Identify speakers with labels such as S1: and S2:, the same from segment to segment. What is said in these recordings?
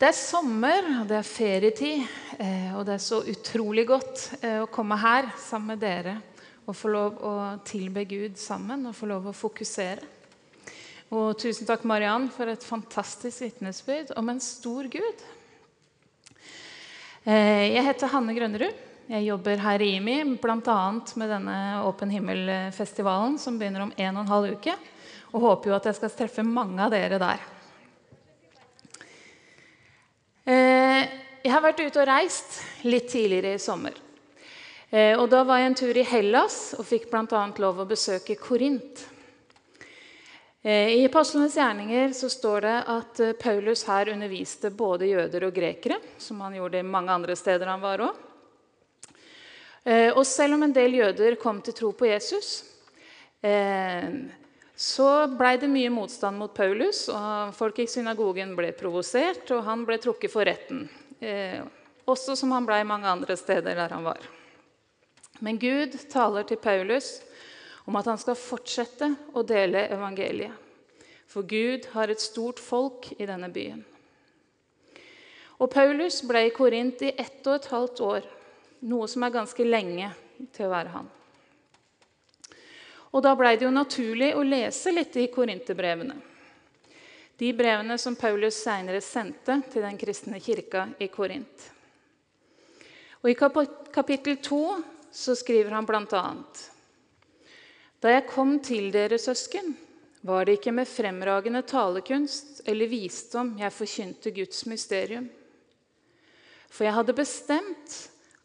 S1: Det er sommer, og det er ferietid, eh, og det er så utrolig godt eh, å komme her sammen med dere og få lov å tilbe Gud sammen og få lov å fokusere. Og tusen takk, Mariann, for et fantastisk vitnesbyrd om en stor Gud. Eh, jeg heter Hanne Grønnerud. Jeg jobber her i IMI bl.a. med denne Åpen himmel-festivalen som begynner om en og en halv uke. Og håper jo at jeg skal treffe mange av dere der. Eh, jeg har vært ute og reist litt tidligere i sommer. Eh, og Da var jeg en tur i Hellas og fikk bl.a. lov å besøke Korint. Eh, I Apostlenes gjerninger så står det at Paulus her underviste både jøder og grekere, som han gjorde i mange andre steder han var òg. Og selv om en del jøder kom til tro på Jesus, så blei det mye motstand mot Paulus. og Folk i synagogen ble provosert, og han ble trukket for retten. Eh, også som han blei mange andre steder der han var. Men Gud taler til Paulus om at han skal fortsette å dele evangeliet. For Gud har et stort folk i denne byen. Og Paulus ble i Korint i ett og et halvt år, noe som er ganske lenge til å være han. Og da blei det jo naturlig å lese litt i korinterbrevene. De brevene som Paulus seinere sendte til den kristne kirka i Korint. Og I kapittel 2 så skriver han bl.a.: Da jeg kom til dere, søsken, var det ikke med fremragende talekunst eller visdom jeg forkynte Guds mysterium. For jeg hadde bestemt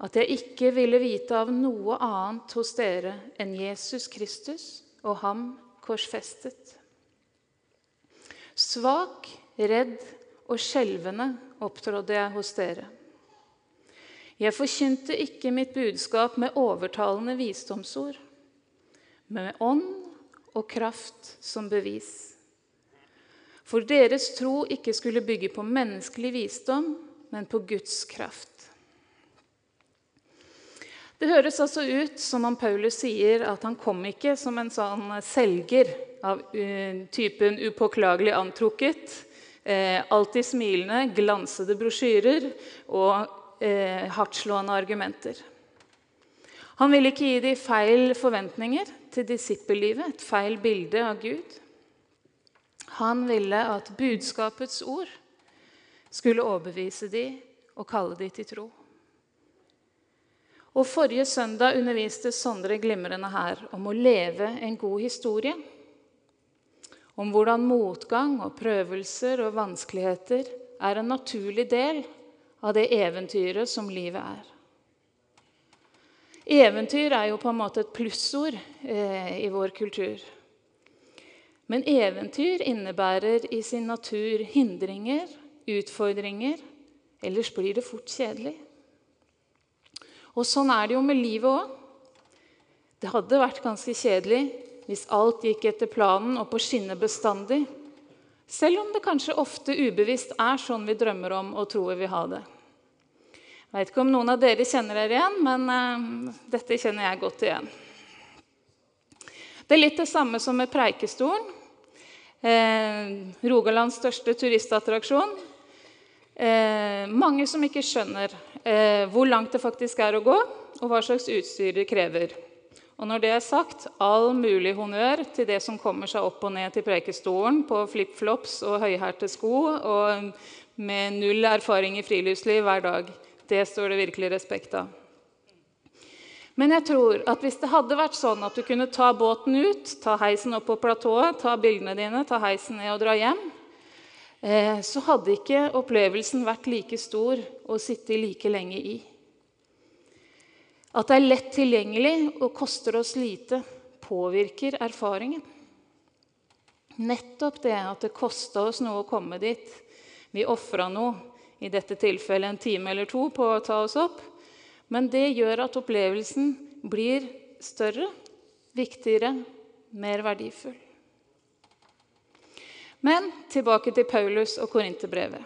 S1: at jeg ikke ville vite av noe annet hos dere enn Jesus Kristus og ham korsfestet. Svak, redd og skjelvende opptrådde jeg hos dere. Jeg forkynte ikke mitt budskap med overtalende visdomsord, men med ånd og kraft som bevis. For deres tro ikke skulle bygge på menneskelig visdom, men på Guds kraft. Det høres altså ut som om Paulus sier at han kom ikke som en sånn selger av uh, typen upåklagelig antrukket, eh, alltid smilende, glansede brosjyrer og eh, hardtslående argumenter. Han ville ikke gi dem feil forventninger til disippellivet, et feil bilde av Gud. Han ville at budskapets ord skulle overbevise dem og kalle dem til tro. Og Forrige søndag underviste Sondre glimrende her om å leve en god historie. Om hvordan motgang og prøvelser og vanskeligheter er en naturlig del av det eventyret som livet er. Eventyr er jo på en måte et plussord eh, i vår kultur. Men eventyr innebærer i sin natur hindringer, utfordringer. Ellers blir det fort kjedelig. Og sånn er det jo med livet òg. Det hadde vært ganske kjedelig hvis alt gikk etter planen og på skinner bestandig. Selv om det kanskje ofte ubevisst er sånn vi drømmer om og tror vi vil ha det. Jeg vet ikke om noen av dere kjenner dere igjen, men uh, dette kjenner jeg godt igjen. Det er litt det samme som med Preikestolen. Eh, Rogalands største turistattraksjon. Eh, mange som ikke skjønner eh, hvor langt det faktisk er å gå, og hva slags utstyr det krever. Og når det er sagt, all mulig honnør til det som kommer seg opp og ned til prekestolen på flipflops og høyhælte sko og med null erfaring i friluftsliv hver dag. Det står det virkelig respekt av. Men jeg tror at hvis det hadde vært sånn at du kunne ta båten ut, ta heisen opp på platået, ta bildene dine, ta heisen ned og dra hjem, så hadde ikke opplevelsen vært like stor å sitte like lenge i. At det er lett tilgjengelig og koster oss lite, påvirker erfaringen. Nettopp det at det kosta oss noe å komme dit. Vi ofra noe, i dette tilfellet en time eller to, på å ta oss opp. Men det gjør at opplevelsen blir større, viktigere, mer verdifull. Men tilbake til Paulus og Korinterbrevet.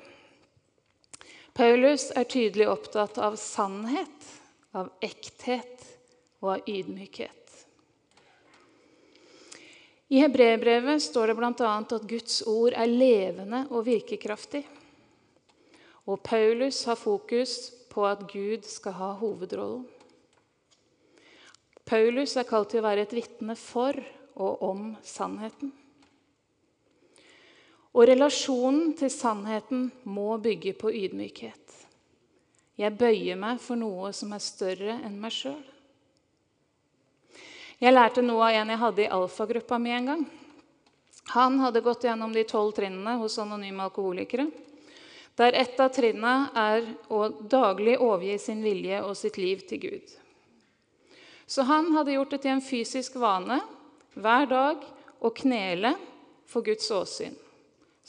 S1: Paulus er tydelig opptatt av sannhet, av ekthet og av ydmykhet. I hebreerbrevet står det bl.a. at Guds ord er levende og virkekraftig. Og Paulus har fokus på at Gud skal ha hovedrollen. Paulus er kalt til å være et vitne for og om sannheten. Og relasjonen til sannheten må bygge på ydmykhet. Jeg bøyer meg for noe som er større enn meg sjøl. Jeg lærte noe av en jeg hadde i alfagruppa mi en gang. Han hadde gått gjennom de tolv trinnene hos anonyme alkoholikere. Der ett av trinnene er å daglig overgi sin vilje og sitt liv til Gud. Så han hadde gjort det til en fysisk vane hver dag å knele for Guds åsyn.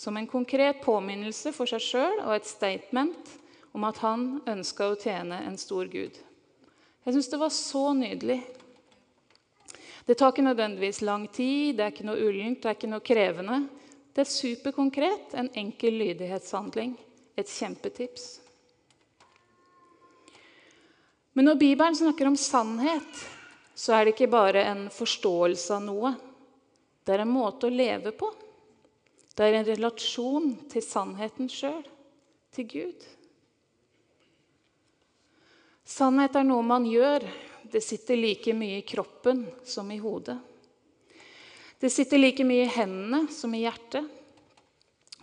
S1: Som en konkret påminnelse for seg sjøl og et statement om at han ønska å tjene en stor gud. Jeg syns det var så nydelig. Det tar ikke nødvendigvis lang tid, det er ikke noe ullent, det er ikke noe krevende. Det er superkonkret, en enkel lydighetshandling. Et kjempetips. Men når Bibelen snakker om sannhet, så er det ikke bare en forståelse av noe. Det er en måte å leve på. Det er en relasjon til sannheten sjøl, til Gud. Sannhet er noe man gjør. Det sitter like mye i kroppen som i hodet. Det sitter like mye i hendene som i hjertet,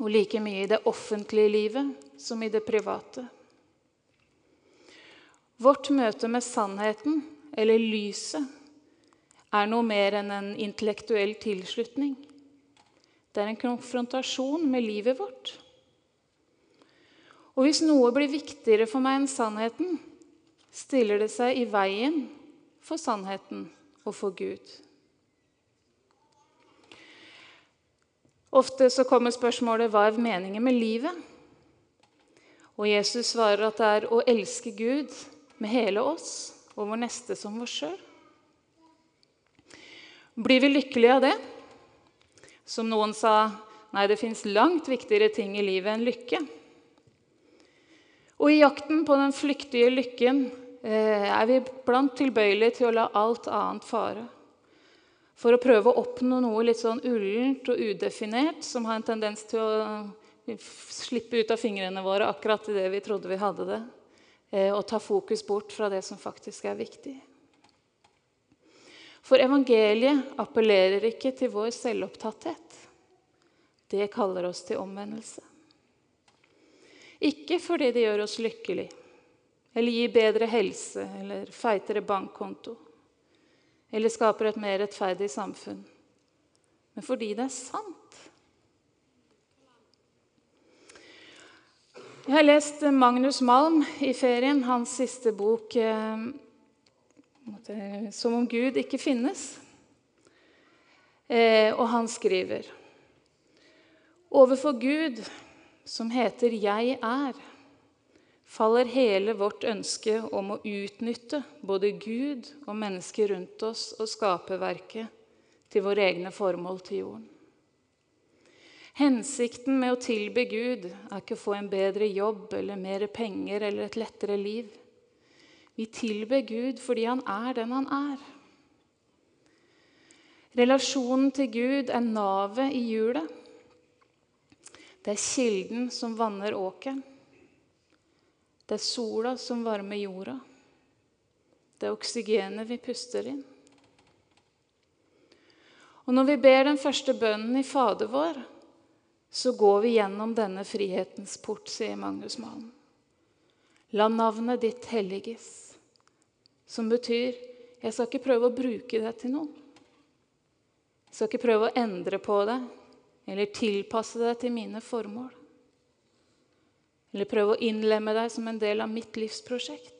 S1: og like mye i det offentlige livet som i det private. Vårt møte med sannheten, eller lyset, er noe mer enn en intellektuell tilslutning. Det er en konfrontasjon med livet vårt. Og hvis noe blir viktigere for meg enn sannheten, stiller det seg i veien for sannheten og for Gud. Ofte så kommer spørsmålet hva er meningen med livet? Og Jesus svarer at det er å elske Gud med hele oss og vår neste som oss sjøl. Blir vi lykkelige av det? Som noen sa, nei, det fins langt viktigere ting i livet enn lykke. Og i jakten på den flyktige lykken eh, er vi blant tilbøyelige til å la alt annet fare. For å prøve å oppnå noe litt sånn ullent og udefinert som har en tendens til å slippe ut av fingrene våre akkurat idet vi trodde vi hadde det. Eh, og ta fokus bort fra det som faktisk er viktig. For evangeliet appellerer ikke til vår selvopptatthet. Det kaller oss til omvendelse. Ikke fordi det gjør oss lykkelig, eller gir bedre helse eller feitere bankkonto, eller skaper et mer rettferdig samfunn, men fordi det er sant. Jeg har lest Magnus Malm i ferien, hans siste bok eh, 'Som om Gud ikke finnes'. Eh, og han skriver Overfor Gud, som heter 'Jeg er', faller hele vårt ønske om å utnytte både Gud og mennesker rundt oss og skaperverket til våre egne formål til jorden. Hensikten med å tilbe Gud er ikke å få en bedre jobb eller mer penger eller et lettere liv. Vi tilber Gud fordi han er den han er. Relasjonen til Gud er navet i hjulet. Det er kilden som vanner åkeren. Det er sola som varmer jorda. Det er oksygenet vi puster inn. Og når vi ber den første bønnen i Fader vår, så går vi gjennom denne frihetens port, sier Magnus Malm. La navnet ditt helliges, som betyr jeg skal ikke prøve å bruke det til noe. Jeg skal ikke prøve å endre på det eller tilpasse det til mine formål. Eller prøve å innlemme deg som en del av mitt livsprosjekt.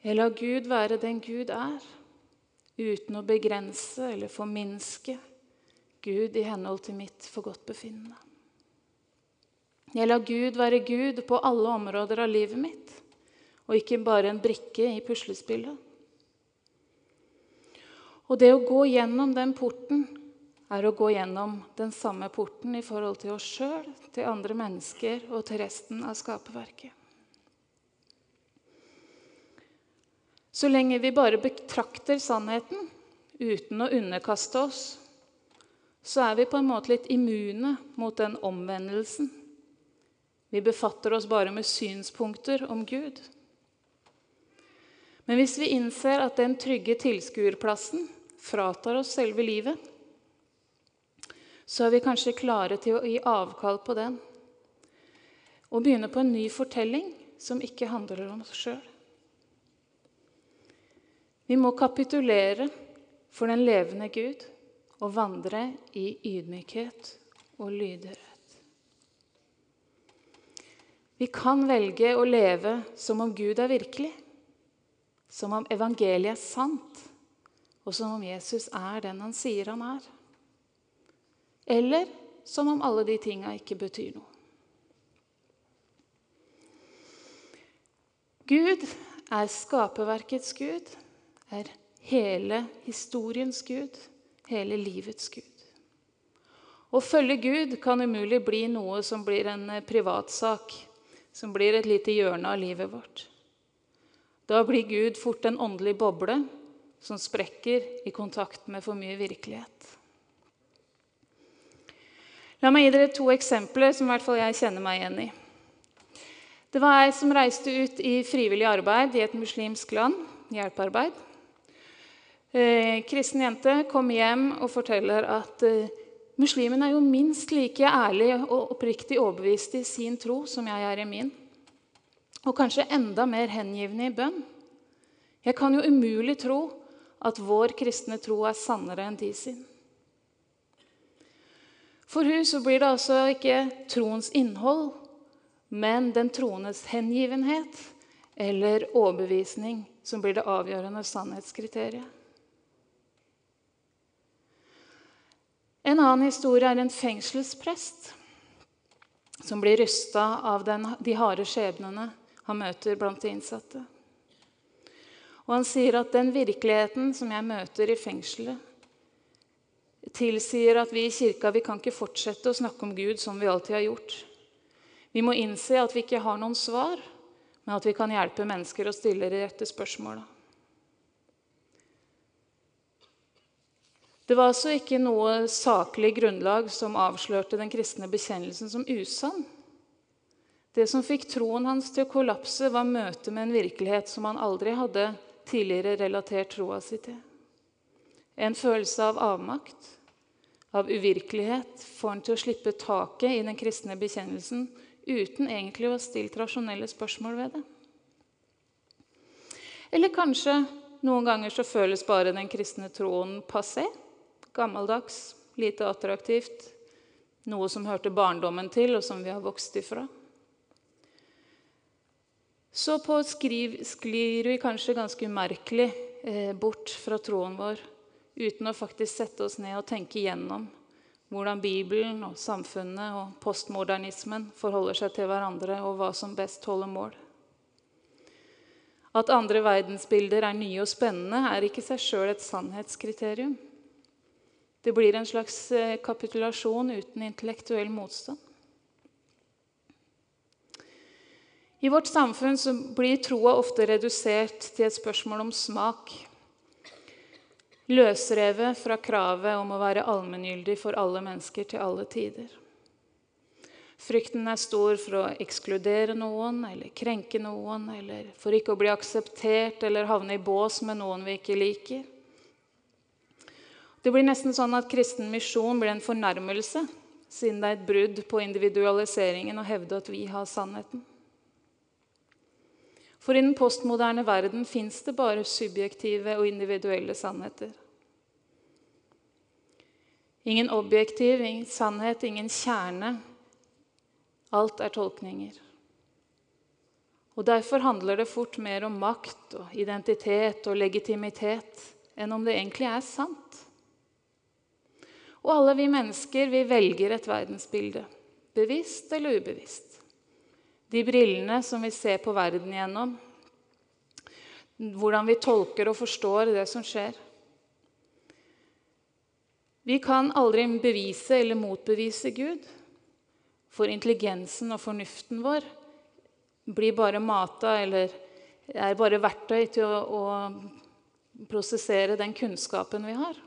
S1: Jeg lar Gud være den Gud er, uten å begrense eller forminske Gud i henhold til mitt forgodtbefinnende. Jeg lar Gud være Gud på alle områder av livet mitt, og ikke bare en brikke i puslespillet. Og det å gå gjennom den porten er å gå gjennom den samme porten i forhold til oss sjøl, til andre mennesker og til resten av skaperverket. Så lenge vi bare betrakter sannheten uten å underkaste oss så er vi på en måte litt immune mot den omvendelsen Vi befatter oss bare med synspunkter om Gud. Men hvis vi innser at den trygge tilskuerplassen fratar oss selve livet, så er vi kanskje klare til å gi avkall på den og begynne på en ny fortelling som ikke handler om oss sjøl. Vi må kapitulere for den levende Gud og vandre i ydmykhet og lydighet. Vi kan velge å leve som om Gud er virkelig, som om evangeliet er sant, og som om Jesus er den han sier han er. Eller som om alle de tinga ikke betyr noe. Gud er skaperverkets Gud, er hele historiens Gud, hele livets Gud. Å følge Gud kan umulig bli noe som blir en privatsak, som blir et lite hjørne av livet vårt. Da blir Gud fort en åndelig boble som sprekker i kontakt med for mye virkelighet. La meg gi dere to eksempler som i hvert fall jeg kjenner meg igjen i. Det var ei som reiste ut i frivillig arbeid i et muslimsk land. Hjelpearbeid. Eh, kristen jente kom hjem og forteller at eh, muslimen er jo minst like ærlig og oppriktig overbevist i sin tro som jeg er i min. Og kanskje enda mer hengivne i bønn. Jeg kan jo umulig tro at vår kristne tro er sannere enn de sin. For hun så blir det altså ikke troens innhold men den troendes hengivenhet eller overbevisning som blir det avgjørende sannhetskriteriet. En annen historie er en fengselsprest som blir rysta av den, de harde skjebnene han møter blant de innsatte. Og Han sier at den virkeligheten som jeg møter i fengselet, tilsier at vi i kirka vi kan ikke fortsette å snakke om Gud som vi alltid har gjort. Vi må innse at vi ikke har noen svar, men at vi kan hjelpe mennesker å stille de rette spørsmåla. Det var altså ikke noe saklig grunnlag som avslørte den kristne bekjennelsen som usann. Det som fikk troen hans til å kollapse, var møtet med en virkelighet som han aldri hadde tidligere relatert troa si til. En følelse av avmakt, av uvirkelighet, får han til å slippe taket i den kristne bekjennelsen uten egentlig å ha stilt rasjonelle spørsmål ved det. Eller kanskje noen ganger så føles bare den kristne troen passé, gammeldags, lite attraktivt, noe som hørte barndommen til, og som vi har vokst ifra. Så på skriv sklir vi kanskje ganske umerkelig eh, bort fra troen vår uten å faktisk sette oss ned og tenke igjennom hvordan Bibelen og samfunnet og postmodernismen forholder seg til hverandre, og hva som best holder mål. At andre verdensbilder er nye og spennende, er ikke seg sjøl et sannhetskriterium. Det blir en slags eh, kapitulasjon uten intellektuell motstand. I vårt samfunn blir troa ofte redusert til et spørsmål om smak løsrevet fra kravet om å være allmenngyldig for alle mennesker til alle tider. Frykten er stor for å ekskludere noen eller krenke noen, eller for ikke å bli akseptert eller havne i bås med noen vi ikke liker. Det blir nesten sånn at kristen misjon blir en fornærmelse, siden det er et brudd på individualiseringen å hevde at vi har sannheten. For i den postmoderne verden fins det bare subjektive og individuelle sannheter. Ingen objektiv, ingen sannhet, ingen kjerne. Alt er tolkninger. Og Derfor handler det fort mer om makt og identitet og legitimitet enn om det egentlig er sant. Og alle vi mennesker vi velger et verdensbilde, bevisst eller ubevisst. De brillene som vi ser på verden gjennom, hvordan vi tolker og forstår det som skjer. Vi kan aldri bevise eller motbevise Gud. For intelligensen og fornuften vår blir bare mata eller er bare verktøy til å, å prosessere den kunnskapen vi har.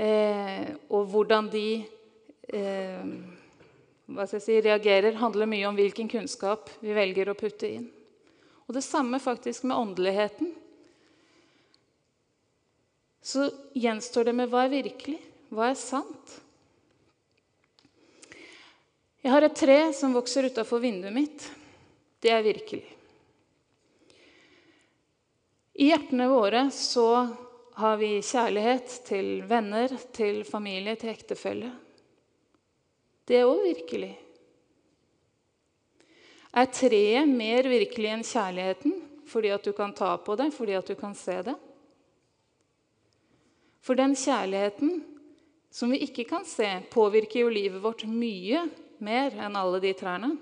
S1: Eh, og hvordan de eh, hva skal jeg si, reagerer, handler mye om hvilken kunnskap vi velger å putte inn. Og det samme faktisk med åndeligheten. Så gjenstår det med hva er virkelig, hva er sant? Jeg har et tre som vokser utafor vinduet mitt. Det er virkelig. I hjertene våre så har vi kjærlighet til venner, til familie, til ektefelle. Det er òg virkelig. Er treet mer virkelig enn kjærligheten fordi at du kan ta på det, fordi at du kan se det? For den kjærligheten som vi ikke kan se, påvirker jo livet vårt mye mer enn alle de trærne.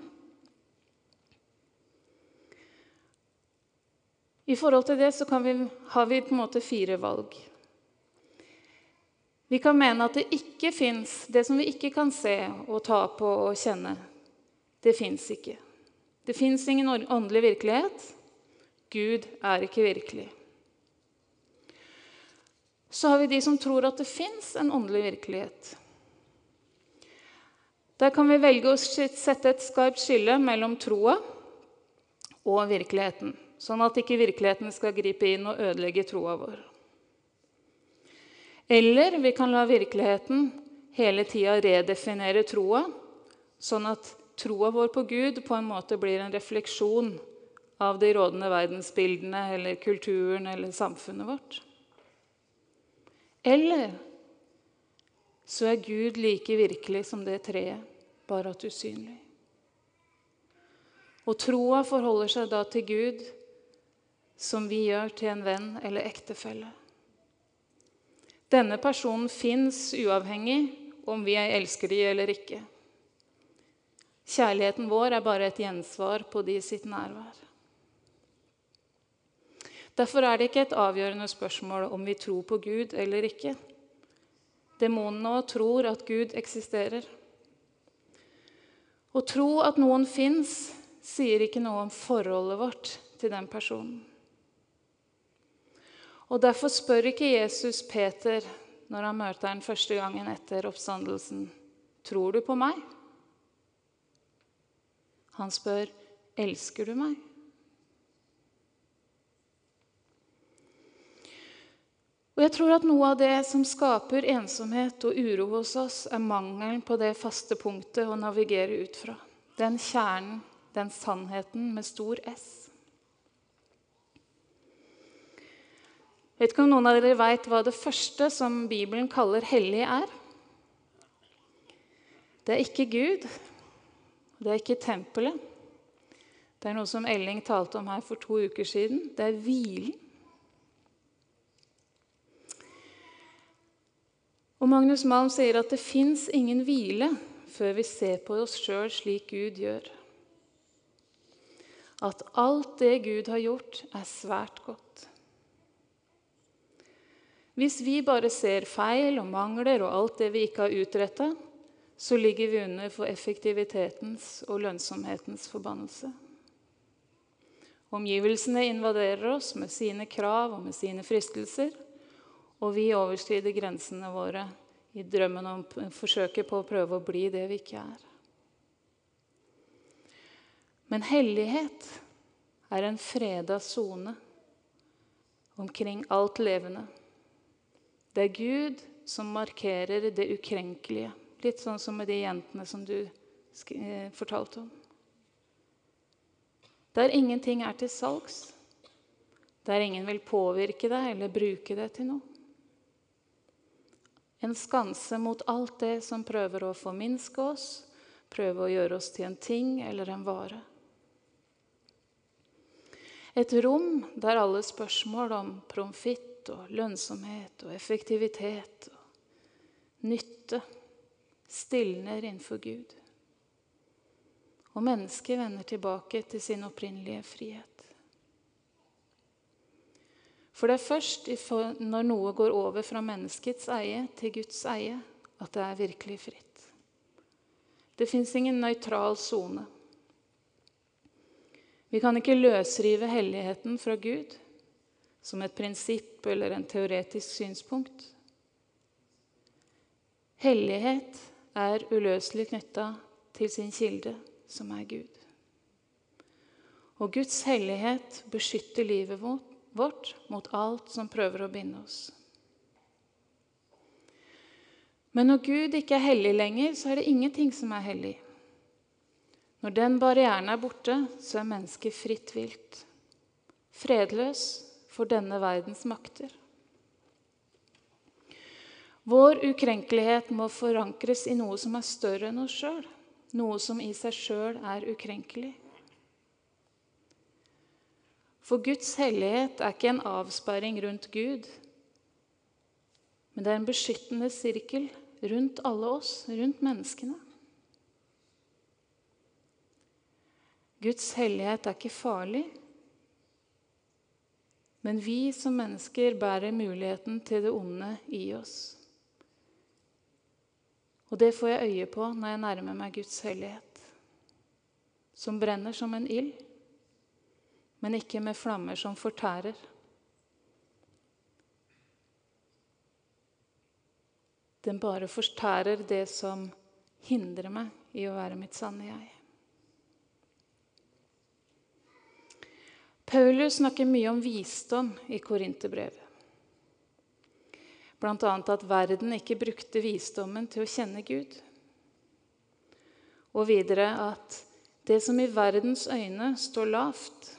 S1: I forhold til det så vi, har vi på en måte fire valg. Vi kan mene at det ikke fins det som vi ikke kan se og ta på og kjenne. Det fins ikke. Det fins ingen åndelig virkelighet. Gud er ikke virkelig. Så har vi de som tror at det fins en åndelig virkelighet. Der kan vi velge å sette et skarpt skille mellom troa og virkeligheten, sånn at ikke virkeligheten skal gripe inn og ødelegge troa vår. Eller vi kan la virkeligheten hele tida redefinere troa, sånn at troa vår på Gud på en måte blir en refleksjon av de rådende verdensbildene eller kulturen eller samfunnet vårt. Eller så er Gud like virkelig som det treet, bare at usynlig. Og troa forholder seg da til Gud som vi gjør til en venn eller ektefelle. Denne personen fins uavhengig om vi elsker de eller ikke. Kjærligheten vår er bare et gjensvar på de sitt nærvær. Derfor er det ikke et avgjørende spørsmål om vi tror på Gud eller ikke. Demonene tror at Gud eksisterer. Å tro at noen fins, sier ikke noe om forholdet vårt til den personen. Og Derfor spør ikke Jesus Peter når han møter ham første gangen etter oppstandelsen, 'Tror du på meg?' Han spør, 'Elsker du meg?' Og jeg tror at Noe av det som skaper ensomhet og uro hos oss, er mangelen på det faste punktet å navigere ut fra. Den kjernen, den sannheten med stor S. vet ikke om noen av dere veit hva det første som Bibelen kaller hellig, er? Det er ikke Gud. Det er ikke tempelet. Det er noe som Elling talte om her for to uker siden. Det er hvilen. Og Magnus Malm sier at det fins ingen hvile før vi ser på oss sjøl slik Gud gjør. At alt det Gud har gjort, er svært godt. Hvis vi bare ser feil og mangler og alt det vi ikke har utretta, så ligger vi under for effektivitetens og lønnsomhetens forbannelse. Omgivelsene invaderer oss med sine krav og med sine fristelser, og vi overskrider grensene våre i drømmen om forsøket på å prøve å bli det vi ikke er. Men hellighet er en freda sone omkring alt levende. Det er Gud som markerer det ukrenkelige. Litt sånn som med de jentene som du eh, fortalte om. Der ingenting er til salgs, der ingen vil påvirke deg eller bruke det til noe. En skanse mot alt det som prøver å forminske oss, prøve å gjøre oss til en ting eller en vare. Et rom der alle spørsmål om profitt og lønnsomhet og effektivitet og nytte stilner innenfor Gud. Og mennesket vender tilbake til sin opprinnelige frihet. For det er først når noe går over fra menneskets eie til Guds eie, at det er virkelig fritt. Det fins ingen nøytral sone. Vi kan ikke løsrive helligheten fra Gud som et prinsipp eller en teoretisk synspunkt. Hellighet er uløselig knytta til sin kilde, som er Gud. Og Guds hellighet beskytter livet vårt mot alt som prøver å binde oss. Men når Gud ikke er hellig lenger, så er det ingenting som er hellig. Når den barrieren er borte, så er mennesket fritt vilt. Fredløs for denne verdens makter. Vår ukrenkelighet må forankres i noe som er større enn oss sjøl. Noe som i seg sjøl er ukrenkelig. For Guds hellighet er ikke en avsperring rundt Gud, men det er en beskyttende sirkel rundt alle oss, rundt menneskene. Guds hellighet er ikke farlig, men vi som mennesker bærer muligheten til det onde i oss. Og det får jeg øye på når jeg nærmer meg Guds hellighet, som brenner som en ild men ikke med flammer som fortærer. Den bare fortærer det som hindrer meg i å være mitt sanne jeg. Paulus snakker mye om visdom i Korinterbrevet. Bl.a. at verden ikke brukte visdommen til å kjenne Gud. Og videre at det som i verdens øyne står lavt,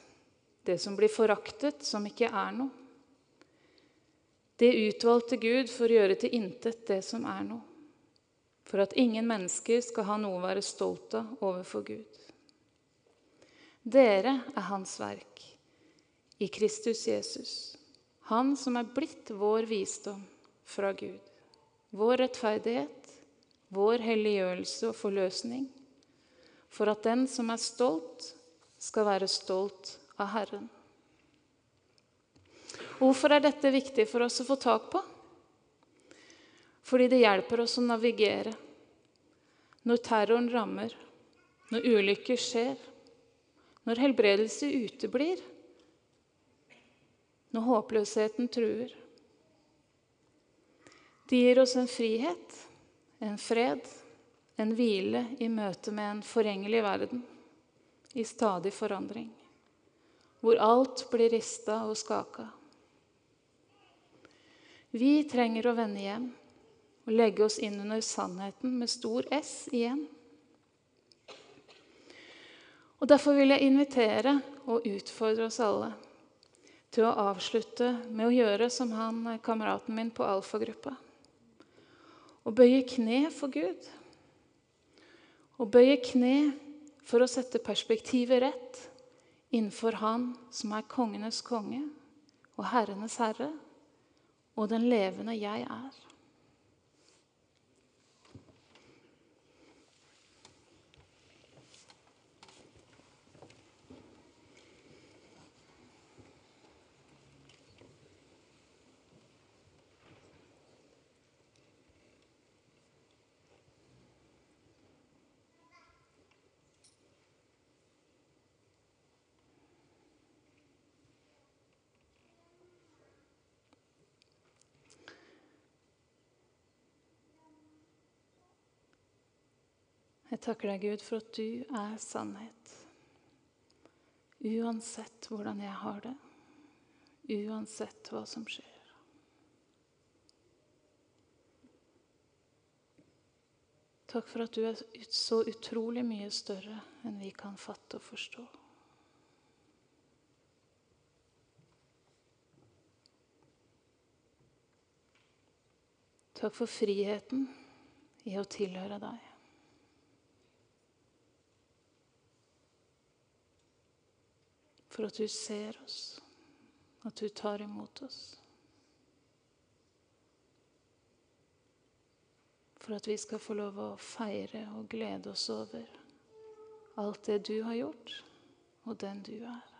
S1: det som blir foraktet, som ikke er noe. Det utvalgte Gud for å gjøre til intet det som er noe, for at ingen mennesker skal ha noe å være stolt av overfor Gud. Dere er Hans verk i Kristus Jesus, Han som er blitt vår visdom fra Gud, vår rettferdighet, vår helliggjørelse og forløsning, for at den som er stolt, skal være stolt av Herren. Hvorfor er dette viktig for oss å få tak på? Fordi det hjelper oss å navigere når terroren rammer, når ulykker skjer, når helbredelse uteblir, når håpløsheten truer. De gir oss en frihet, en fred, en hvile i møte med en forgjengelig verden i stadig forandring hvor alt blir rista og skaka. Vi trenger å vende hjem og legge oss inn under sannheten med stor S igjen. Og Derfor vil jeg invitere og utfordre oss alle til å avslutte med å gjøre som han kameraten min på alfagruppa. Å bøye kne for Gud. Å bøye kne for å sette perspektivet rett innenfor Han som er kongenes konge og herrenes herre, og den levende jeg er. Jeg takker deg, Gud, for at du er sannhet. Uansett hvordan jeg har det, uansett hva som skjer. Takk for at du er så utrolig mye større enn vi kan fatte og forstå. Takk for friheten i å tilhøre deg. For at du ser oss, at du tar imot oss. For at vi skal få lov å feire og glede oss over alt det du har gjort, og den du er.